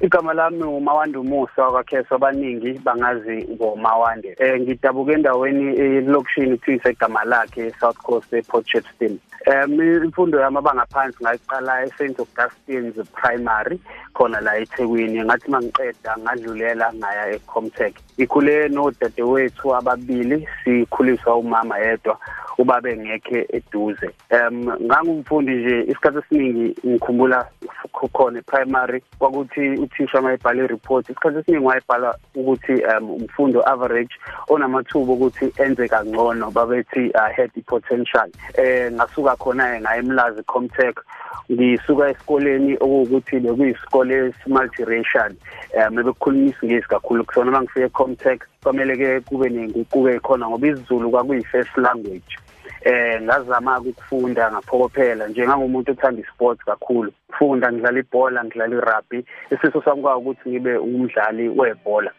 igama lami umawande umusa wakakheso abaningi bangazi ngomawande eh ngidabuka endaweni elokishini kuthiwa igama lakhe South Coast ePort Shepstone um imfundo yami abangaphansi ngayiqala eSt Augustine's primary khona la eThekwini. Ngathi mangiqeda ngadlulela ngaya eComtech. Ikhule nodadewethu ababili sikhuliswa umama yedwa ubaba engekhe eduze. Um ngangumfundi nje isikhathi esiningi ngikhumbula khona primary kwakuthi uthisha mayibhala ireport. Isikhathi esiningi wayebhala ukuthi um umfundo average onamathuba ukuthi enze kangcono babethi uh, had potential. Eh ngasuka khona ngaye emlazi comtech ngisuka esikoleni okuwukuthi bekuyisikole multiracial um bekukhuluma isingisi kakhulu. Kusona mangifike comtech kwamele ke kube nenguquko khona ngoba isiZulu kwakuyi first language. Eh ngazama ukufunda ngaphokophela njengangomuntu othanda isports kakhulu. Funda ngidlala ibhola ngidlala irugby. Isiso sami ukuthi ngibe umdlali webhola.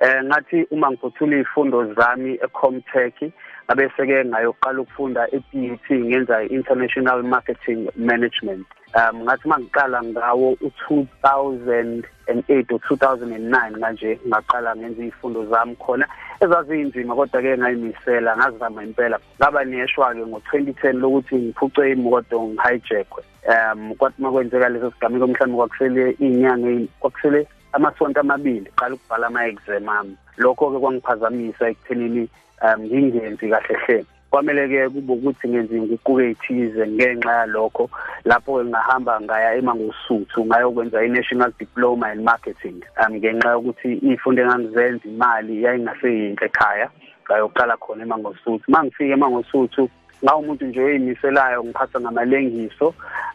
Eh ngathi uma ngiphothula izifundo zami eComtech abese ke ngayoqala ukufunda ePET ngenza international marketing management. Um ngathi mangiqala ngawo u2008 o2009 manje ngaqala ngenza izifundo zami khona ezazinzima kodwa ke ngayimisela ngazama impela. Ngaba neshwa ke ngo2010 lokuthi ngiphuce imoto ngihijackwe. Um kwathi makwenzeka leso sigameko mhlawumbe kwakusele inyanga kwakusele amasonto amabili qala ukubhala ama exam ami. Lokho ke kwangiphazamisa ekuthenini um ngingenzi kahle hle. Kwamele ke kube ukuthi ngenza inguquko ethize ngenxa yalokho lapho ngahamba ngaya emangosuthu ngayokwenza i-national diploma in marketing. Um ngenxa yokuthi izifundo engangizenza imali yayingaseyinhle ekhaya ngayoqala khona emangosuthu. Mangifika emangosuthu ngawumuntu nje oyimiselayo ngiphatha ngamalengiso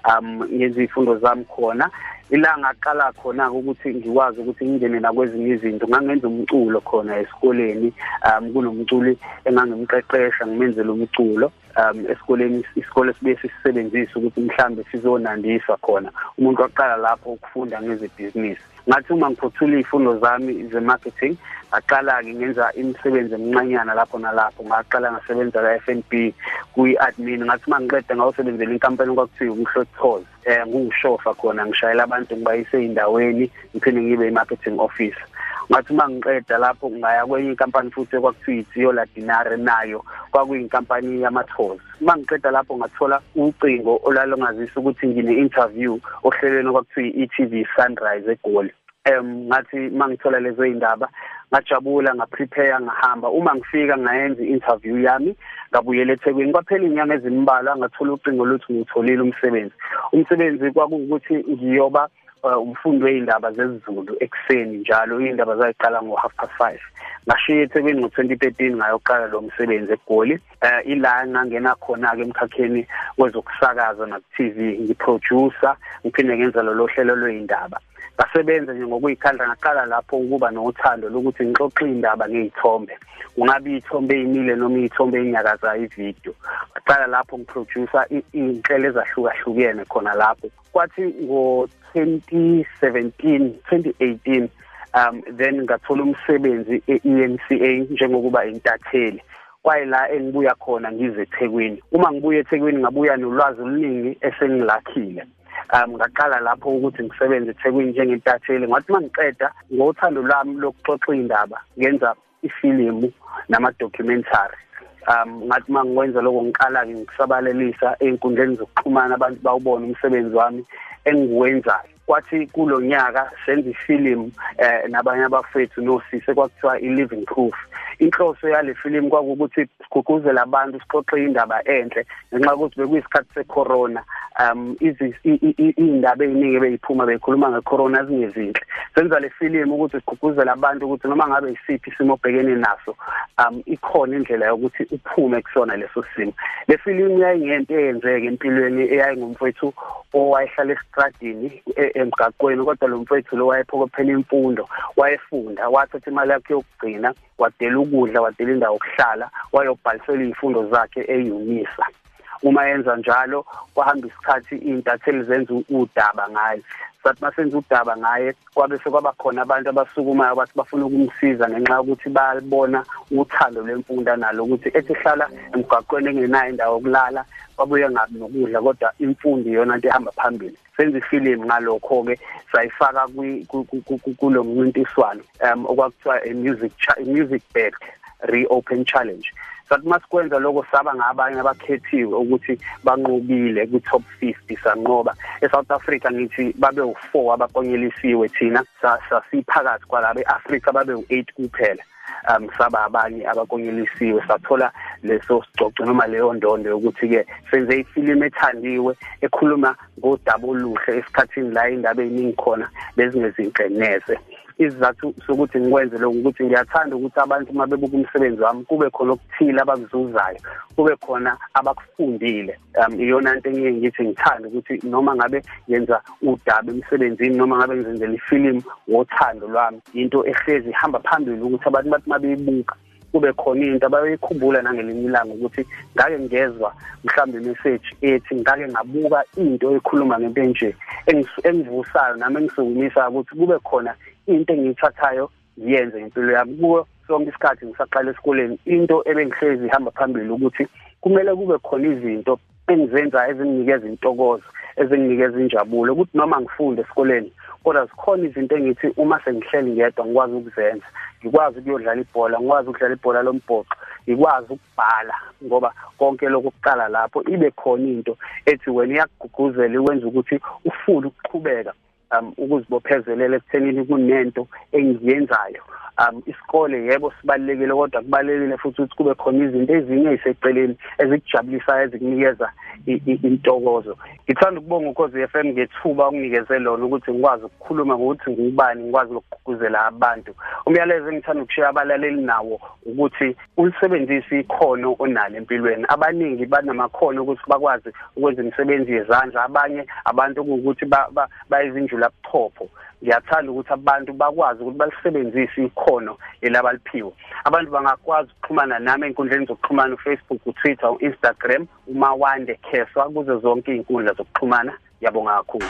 um ngenza izifundo zami khona. Ilanga aqala khona ukuthi ngikwazi ukuthi ngingene nakwezinye izinto ngangenza umculo khona esikoleni um kunomculi engangimqeqesha ngimenzela umculo um esikoleni isikole sibe sisebenzisa ukuthi mhlambe sizonandiswa khona. Umuntu waqala lapho ukufunda ngezebhizinisi. Ngathi uma ngiphothula izifundo zami ze-marketing ngaqala-ke ngenza imisebenzi emncanyana lapho nalapho. Ngaqala ngasebenza ka-FNB kuyi-admin ngathi uma ngiqeda ngawusebenzela inkampani okwakuthiwa umhlothozi um ngiwushofa khona ngishayela abantu ngibayise ey'ndaweni ngiphinde ngibe i-marketing office ngathi uma ngiqeda lapho ngaya kwenye inkampani futhi okwakuthiwa ithiyo ladinare nayo kwakuyinkampani yamathozi uma ngiqeda lapho ngathola ucingo olalungazisa ukuthi ngine-interview ohlelweni okwakuthiwa i-e-tv sunrise egoli. Um ngathi mangithola lezo indaba ngajabula ngaprepare ngahamba. Uma ngifika ngayenza i-interview yami ngabuyela eThekwini. Kwaphela inyanga ezimbalwa ngathola ucingo oluthi ngitholile umsebenzi. Umsebenzi kwakuwukuthi ngiyoba umfundo weyindaba zesiZulu ekseni njalo indaba zayiqala ngo half past 5 ngashiya eThekwini ngo2013 ngayoqala lo msebenzi eGoli. Eh ila ngangena khona ke emkhakheni wezokusakaza na TV ngiproducer ngiphinde ngenza lo hlelo lweyindaba ngasebenza nje ngokuyikhandla ngaqala lapho ukuba nothando lokuthi ngixoxe indaba ngezithombe ungabe ithombe eyimile noma ithombe enyakazayo ivideo ngaqala lapho ngiproducer inhlelo ezahlukahlukene khona lapho. Kwathi ngo 2017 2018 um then ngathola umsebenzi e-EMCA njengokuba intatheli. Kwayila engibuya khona ngize eThekwini. Uma ngibuya eThekwini ngabuya nolwazi oluningi esengilakhile. Um ngaqala lapho ukuthi ngisebenze eThekwini njengentatheli. Ngathi mangiqeda ngothando lwami lokuxoxa indaba ngenza ifilimu nama-documentary. Um ngathi mangikwenza lokho ngiqala-ke ngikusabalalisa ey'nkundleni zokuxhumana abantu bawubona umsebenzi wami engiwenzayo. Kwathi kulo nyaka senza ifilimu eh nabanye abafethu nosise kwakuthiwa i-living proof. Inhloso yale film kwakukuthi sigqugquzele abantu sixoxe indaba enhle ngenxa yokuthi bekuyisikhathi secorona. Um izindaba eziningi beyiphuma beyikhuluma ngecorona zingezinhle. Senza le film ukuthi sigqugquzele abantu ukuthi noma ngabe isiphi isimo obhekene naso um ikhona indlela yokuthi uphume kusona leso simo. Le film yayingento eyenzeke empilweni eyayingumfowethu owayehlala estradini emgaqweni kodwa lo mfowethu lo wayephokophela imfundo wayefunda wathatha imali yakhe yokugcina wadela ukudla wadela indawo yokuhlala wayobhalisela izifundo zakhe eUnisa uma yenza njalo kwahamba isikhathi intatheli zenza udaba ngayo sathi masenza udaba ngaye kwabe sekwaba khona abantu abasukumayo bathi bafuna ukumsiza ngenxa yokuthi bayabona uthando lwemfunda nalo ukuthi ethi hlala emgwaqweni engenayo indawo yokulala babuye ngabi nokudla kodwa imfundo iyona into ehamba phambili. Senze ifilimu ngalokho ke sayifaka kulo mncintiswano um okwakuthiwa a music music bed reopen challenge. Sathi masikwenza lokho saba ngabanye abakhethiwe ukuthi banqobile ku-top 50 sanqoba. eSouth Africa ngithi babe u4 abakonyelisiwe thina. Sasiphakathi kwalabe eAfrica babe u8 kuphela. Um saba abanye abakonyelisiwe. Sathola leso sicoco noma leyo ndondo yokuthi ke senze ifilimu ethandiwe ekhuluma ngodaba oluhle esikhathini la indaba eziningi khona bezingezinhle neze. Isizathu sokuthi ngikwenze lokho ukuthi ngiyathanda ukuthi abantu uma bebuka umsebenzi wami kube khona okuthile abakuzuzayo kube khona abakufundile. Um iyona nto engiye ngithi ngithanda ukuthi noma ngabe yenza udaba emsebenzini noma ngabe ngizenzela ifilimu wothando lwami into ehlezi ihamba phambili ukuthi abantu bathi mabeyibuka kube khona into abayikhumbula nangelinye ilanga ukuthi ngake ngezwa mhlawumbe imessage ethi ngake ngabuka into ekhuluma ngento enje engivusayo nami engisukumisayo ukuthi kube khona into engiyithathayo ngiyenze ngempilo yami. Kuwo sonke isikhathi ngisaqala esikoleni. Into ebengihlezi ihamba phambili ukuthi kumele kube khona izinto engizenzayo ezinginikeza intokozo ezinginikeza injabulo ukuthi noma ngifunde esikoleni kodwa zikhona izinto engithi uma sengihleli ngedwa ngikwazi ukuzenza. Ngikwazi ukuyodlala ibhola ngikwazi ukudlala ibhola lombhoxo ngikwazi ukubhala ngoba konke lokho kuqala lapho. Ibe khona into ethi wena iyakugqugquzela ikwenza ukuthi ufune ukuqhubeka. Um ukuzibophezelela ekuthenini kunento engiyenzayo. Um isikole yebo sibalekile kodwa kubalekile futhi ukuthi kube khona izinto ezinye eziseceleni ezikujabulisayo ezikunikeza intokozo. Ngithanda ukubonga ukhozi FM ngethuba unginikeze lona ukuthi ngikwazi ukukhuluma ngokuthi ngubani ngikwazi ukugqugquzela abantu. Umyalezo engithanda ukushiya abalaleli nawo ukuthi ulisebenzise ikhono onalo empilweni. Abaningi banamakhono ukuthi bakwazi ukwenza imisebenzi yezandla abanye abantu ukuthi bayizinjula buchopho ngiyathanda ukuthi abantu bakwazi ukuthi balisebenzise ikhono elabaliphiwe abantu bangakwazi ukuxhumana nami einkundleni zokuxhumana uFacebook uTwitter uInstagram umawande kheswa kuzo zonke izinkundla zokuxhumana. Yabonga kakhulu.